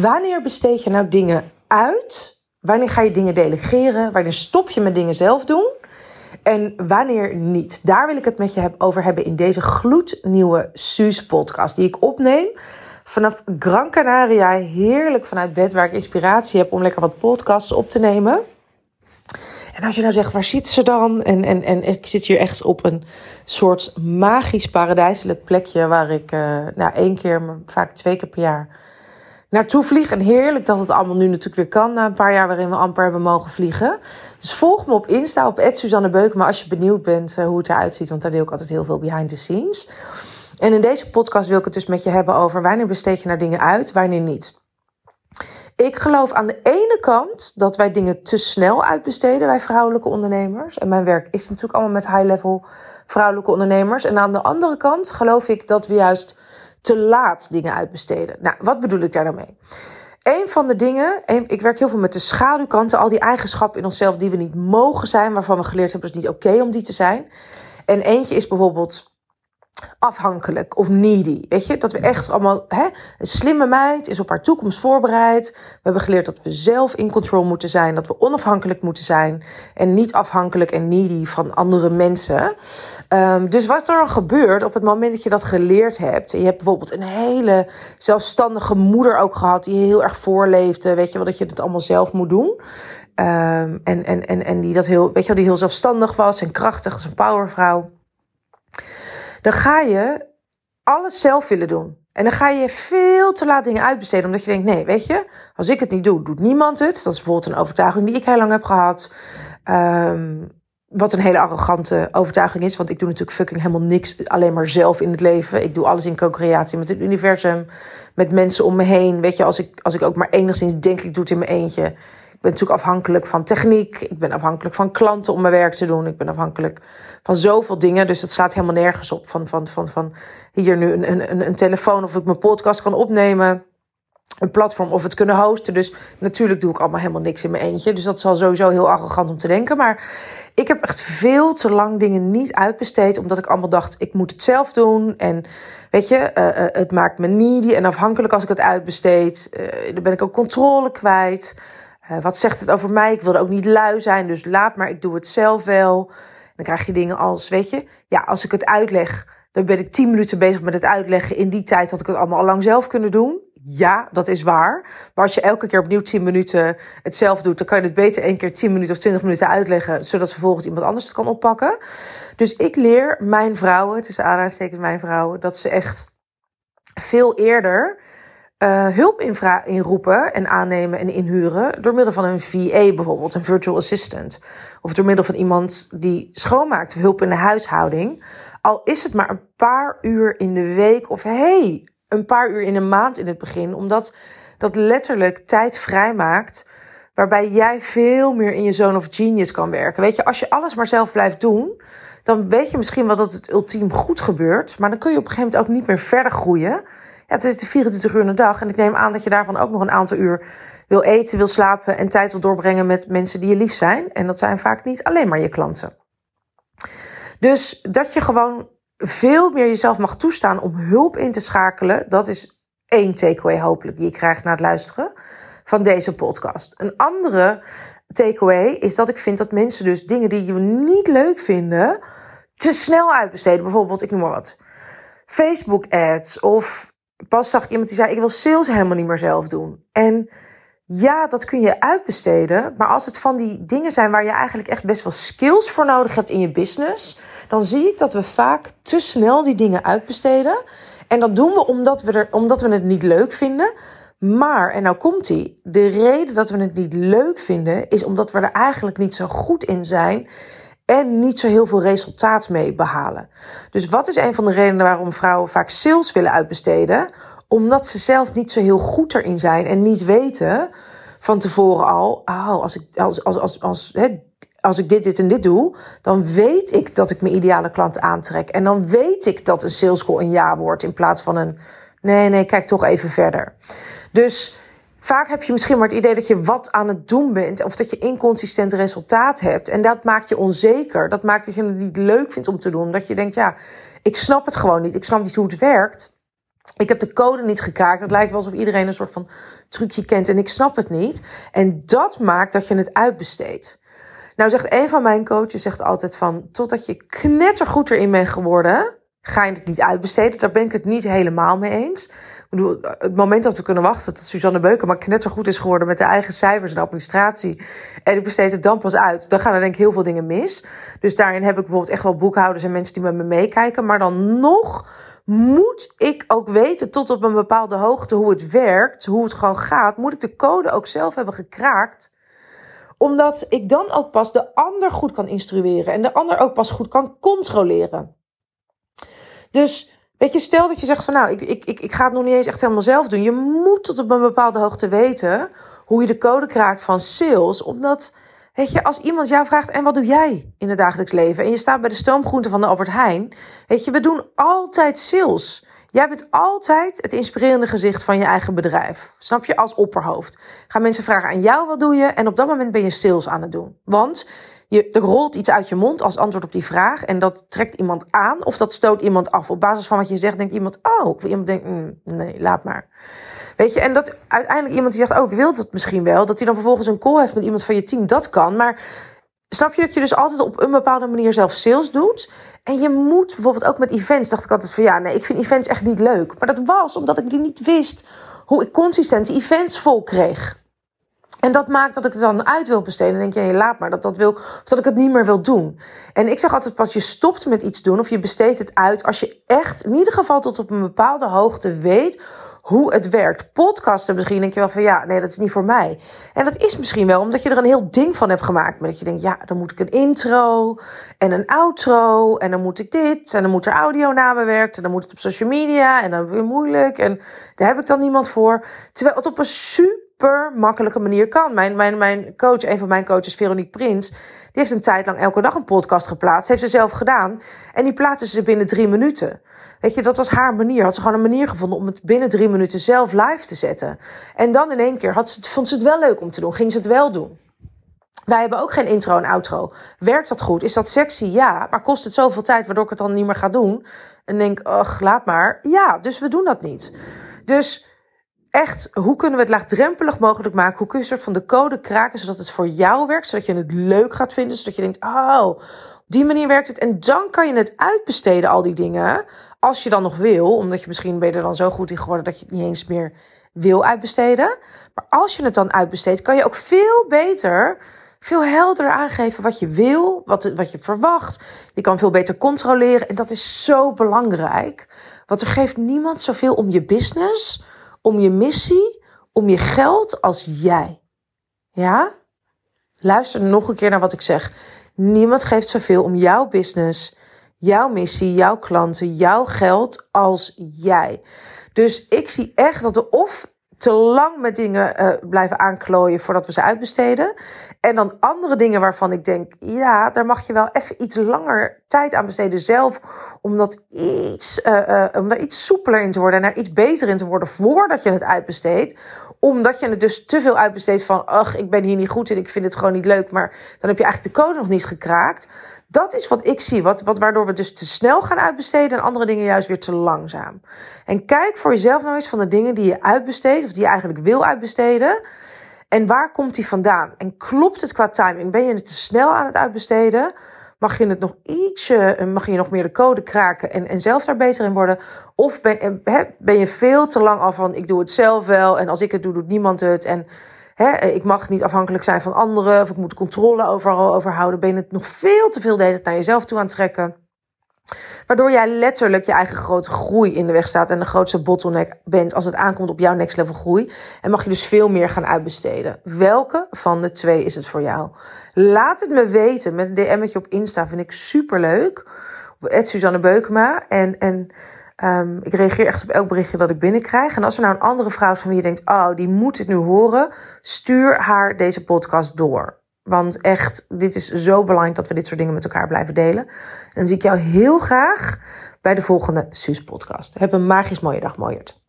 wanneer besteed je nou dingen uit? Wanneer ga je dingen delegeren? Wanneer stop je met dingen zelf doen? En wanneer niet? Daar wil ik het met je over hebben in deze gloednieuwe Suus-podcast die ik opneem vanaf Gran Canaria. Heerlijk vanuit bed waar ik inspiratie heb om lekker wat podcasts op te nemen. En als je nou zegt, waar zit ze dan? En, en, en ik zit hier echt op een soort magisch paradijselijk plekje waar ik uh, nou, één keer, maar vaak twee keer per jaar naartoe vlieg. En heerlijk dat het allemaal nu natuurlijk weer kan na een paar jaar waarin we amper hebben mogen vliegen. Dus volg me op Insta op Suzanne Beukema als je benieuwd bent uh, hoe het eruit ziet. Want daar deel ik altijd heel veel behind the scenes. En in deze podcast wil ik het dus met je hebben over wanneer besteed je naar dingen uit, wanneer niet. Ik geloof aan de ene kant dat wij dingen te snel uitbesteden, wij vrouwelijke ondernemers. En mijn werk is natuurlijk allemaal met high-level vrouwelijke ondernemers. En aan de andere kant geloof ik dat we juist te laat dingen uitbesteden. Nou, wat bedoel ik daar dan mee? Een van de dingen, ik werk heel veel met de schaduwkanten, al die eigenschappen in onszelf die we niet mogen zijn, waarvan we geleerd hebben dat het niet oké om die te zijn. En eentje is bijvoorbeeld afhankelijk of needy. Weet je, dat we echt allemaal, hè, een slimme meid is op haar toekomst voorbereid. We hebben geleerd dat we zelf in control moeten zijn, dat we onafhankelijk moeten zijn en niet afhankelijk en needy van andere mensen. Um, dus wat er dan gebeurt op het moment dat je dat geleerd hebt, en je hebt bijvoorbeeld een hele zelfstandige moeder ook gehad die heel erg voorleefde, weet je wel, dat je het allemaal zelf moet doen. Um, en, en, en, en die dat heel, weet je wel, die heel zelfstandig was en krachtig als een powervrouw dan ga je alles zelf willen doen. En dan ga je veel te laat dingen uitbesteden, omdat je denkt: nee, weet je, als ik het niet doe, doet niemand het. Dat is bijvoorbeeld een overtuiging die ik heel lang heb gehad. Um, wat een hele arrogante overtuiging is, want ik doe natuurlijk fucking helemaal niks alleen maar zelf in het leven. Ik doe alles in co-creatie met het universum, met mensen om me heen. Weet je, als ik, als ik ook maar enigszins denk ik doe het in mijn eentje, ik ben natuurlijk afhankelijk van techniek. Ik ben afhankelijk van klanten om mijn werk te doen. Ik ben afhankelijk van zoveel dingen. Dus het staat helemaal nergens op. Van, van, van, van hier nu een, een, een telefoon of ik mijn podcast kan opnemen. Een platform of het kunnen hosten. Dus natuurlijk doe ik allemaal helemaal niks in mijn eentje. Dus dat is al sowieso heel arrogant om te denken. Maar ik heb echt veel te lang dingen niet uitbesteed. Omdat ik allemaal dacht, ik moet het zelf doen. En weet je, uh, uh, het maakt me needy en afhankelijk als ik het uitbesteed. Uh, dan ben ik ook controle kwijt. Uh, wat zegt het over mij? Ik wilde ook niet lui zijn, dus laat maar, ik doe het zelf wel. Dan krijg je dingen als, weet je, ja, als ik het uitleg, dan ben ik tien minuten bezig met het uitleggen. In die tijd had ik het allemaal al lang zelf kunnen doen. Ja, dat is waar. Maar als je elke keer opnieuw 10 minuten het zelf doet, dan kan je het beter één keer 10 minuten of 20 minuten uitleggen, zodat vervolgens iemand anders het kan oppakken. Dus ik leer mijn vrouwen, het is aanhalingstekens mijn vrouwen, dat ze echt veel eerder uh, hulp inroepen en aannemen en inhuren door middel van een VA bijvoorbeeld, een virtual assistant. Of door middel van iemand die schoonmaakt, hulp in de huishouding. Al is het maar een paar uur in de week of hey, een paar uur in een maand in het begin, omdat dat letterlijk tijd vrijmaakt waarbij jij veel meer in je zone of genius kan werken. Weet je, als je alles maar zelf blijft doen, dan weet je misschien wel dat het ultiem goed gebeurt, maar dan kun je op een gegeven moment ook niet meer verder groeien. Ja, het is de 24 uur de dag. En ik neem aan dat je daarvan ook nog een aantal uur wil eten, wil slapen en tijd wil doorbrengen met mensen die je lief zijn. En dat zijn vaak niet alleen maar je klanten. Dus dat je gewoon veel meer jezelf mag toestaan om hulp in te schakelen, dat is één takeaway hopelijk die je krijgt na het luisteren van deze podcast. Een andere takeaway is dat ik vind dat mensen dus dingen die je niet leuk vinden, te snel uitbesteden. Bijvoorbeeld, ik noem maar wat. Facebook ads of pas zag ik iemand die zei: Ik wil sales helemaal niet meer zelf doen. En ja, dat kun je uitbesteden. Maar als het van die dingen zijn waar je eigenlijk echt best wel skills voor nodig hebt in je business, dan zie ik dat we vaak te snel die dingen uitbesteden. En dat doen we omdat we, er, omdat we het niet leuk vinden. Maar, en nou komt ie, de reden dat we het niet leuk vinden, is omdat we er eigenlijk niet zo goed in zijn en niet zo heel veel resultaat mee behalen. Dus wat is een van de redenen waarom vrouwen vaak sales willen uitbesteden? Omdat ze zelf niet zo heel goed erin zijn en niet weten van tevoren al, oh, als ik, als, als, als, als, hè, als ik dit, dit en dit doe, dan weet ik dat ik mijn ideale klant aantrek. En dan weet ik dat een sales call een ja wordt in plaats van een nee, nee, kijk toch even verder. Dus Vaak heb je misschien maar het idee dat je wat aan het doen bent of dat je inconsistent resultaat hebt. En dat maakt je onzeker. Dat maakt dat je het niet leuk vindt om te doen. Omdat je denkt, ja, ik snap het gewoon niet. Ik snap niet hoe het werkt. ik heb de code niet gekraakt. Het lijkt wel alsof iedereen een soort van trucje kent en ik snap het niet. En dat maakt dat je het uitbesteedt. Nou zegt een van mijn coaches zegt altijd van... totdat je knettergoed erin bent geworden... ga je het niet uitbesteden. Daar ben ik het niet helemaal mee eens. Het moment dat we kunnen wachten tot Suzanne Beuken... maar goed is geworden met de eigen cijfers en administratie... en ik besteed het dan pas uit... dan gaan er denk ik heel veel dingen mis. Dus daarin heb ik bijvoorbeeld echt wel boekhouders... en mensen die met me meekijken. Maar dan nog moet ik ook weten tot op een bepaalde hoogte hoe het werkt, hoe het gewoon gaat, moet ik de code ook zelf hebben gekraakt omdat ik dan ook pas de ander goed kan instrueren en de ander ook pas goed kan controleren. Dus weet je, stel dat je zegt van nou, ik, ik, ik, ik ga het nog niet eens echt helemaal zelf doen. Je moet tot op een bepaalde hoogte weten hoe je de code kraakt van sales. Omdat, weet je, als iemand jou vraagt en wat doe jij in het dagelijks leven? En je staat bij de stoomgroente van de Albert Heijn. Weet je, we doen altijd sales. Jij bent altijd het inspirerende gezicht van je eigen bedrijf. Snap je? Als opperhoofd. Gaan mensen vragen aan jou wat doe je? En op dat moment ben je sales aan het doen. Want je, er rolt iets uit je mond als antwoord op die vraag. En dat trekt iemand aan of dat stoot iemand af. Op basis van wat je zegt denkt iemand, oh, iemand denkt, mm, nee, laat maar. Weet je, en dat uiteindelijk iemand die zegt, oh, ik wil dat misschien wel. Dat hij dan vervolgens een call heeft met iemand van je team, dat kan. Maar snap je dat je dus altijd op een bepaalde manier zelf sales doet? En je moet bijvoorbeeld ook met events, dacht ik altijd van ja, nee, ik vind events echt niet leuk. Maar dat was omdat ik niet wist hoe ik consistent events vol kreeg. En dat maakt dat ik het dan uit wil besteden. Dan denk je, laat maar dat, dat wil, of dat ik het niet meer wil doen. En ik zeg altijd pas, je stopt met iets doen of je besteedt het uit als je echt in ieder geval tot op een bepaalde hoogte weet hoe het werkt. Podcasten misschien denk je wel van ja, nee, dat is niet voor mij. En dat is misschien wel omdat je er een heel ding van hebt gemaakt. Maar dat je denkt, ja, dan moet ik een intro en een outro en dan moet ik dit en dan moet er audio nabewerkt en dan moet het op social media en dan weer moeilijk en daar heb ik dan niemand voor. Terwijl het op een super makkelijke manier kan. Mijn, mijn, mijn coach, een van mijn coaches, Veronique Prins, die heeft een tijd lang elke dag een podcast geplaatst. Heeft ze zelf gedaan. En die plaatste ze binnen drie minuten. Weet je, dat was haar manier. Had ze gewoon een manier gevonden om het binnen drie minuten zelf live te zetten. En dan in één keer had ze, vond ze het wel leuk om te doen. Ging ze het wel doen. Wij hebben ook geen intro en outro. Werkt dat goed? Is dat sexy? Ja. Maar kost het zoveel tijd waardoor ik het dan niet meer ga doen? En denk, ach, laat maar. Ja, dus we doen dat niet. Dus echt, hoe kunnen we het laagdrempelig mogelijk maken? Hoe kun je een soort van de code kraken zodat het voor jou werkt? Zodat je het leuk gaat vinden. Zodat je denkt, oh, die manier werkt het. En dan kan je het uitbesteden, al die dingen. Als je dan nog wil, omdat je misschien ben je er dan zo goed in geworden dat je het niet eens meer wil uitbesteden. Maar als je het dan uitbesteedt, kan je ook veel beter, veel helderder aangeven wat je wil, wat, wat je verwacht. Je kan veel beter controleren. En dat is zo belangrijk. Want er geeft niemand zoveel om je business, om je missie, om je geld als jij. Ja? Luister nog een keer naar wat ik zeg. Niemand geeft zoveel om jouw business, jouw missie, jouw klanten, jouw geld als jij. Dus ik zie echt dat we of te lang met dingen uh, blijven aanklooien voordat we ze uitbesteden. En dan andere dingen waarvan ik denk, ja, daar mag je wel even iets langer tijd aan besteden zelf. Om, dat iets, uh, uh, om daar iets soepeler in te worden en daar iets beter in te worden voordat je het uitbesteedt omdat je het dus te veel uitbesteedt van, ach, ik ben hier niet goed en ik vind het gewoon niet leuk, maar dan heb je eigenlijk de code nog niet gekraakt. Dat is wat ik zie, wat, wat, waardoor we dus te snel gaan uitbesteden en andere dingen juist weer te langzaam. En kijk voor jezelf nou eens van de dingen die je uitbesteedt of die je eigenlijk wil uitbesteden. En waar komt die vandaan? En klopt het qua timing? Ben je het te snel aan het uitbesteden? Mag je het nog ietsje, eh, mag je nog meer de code kraken en, en zelf daar beter in worden? Of ben, eh, ben je veel te lang af van ik doe het zelf wel en als ik het doe, doet niemand het. En eh, ik mag niet afhankelijk zijn van anderen of ik moet controle overal over houden. Ben je het nog veel te veel de naar jezelf toe aan het trekken? Waardoor jij letterlijk je eigen grote groei in de weg staat en de grootste bottleneck bent als het aankomt op jouw next level groei. En mag je dus veel meer gaan uitbesteden. Welke van de twee is het voor jou? Laat het me weten met een DM'tje op Insta. Vind ik super leuk. Suzanne Beukema. En, en um, ik reageer echt op elk berichtje dat ik binnenkrijg. En als er nou een andere vrouw is van wie je denkt, oh, die moet het nu horen. Stuur haar deze podcast door. Want echt, dit is zo belangrijk dat we dit soort dingen met elkaar blijven delen. En dan zie ik jou heel graag bij de volgende Suus podcast. Heb een magisch mooie dag, mooiert.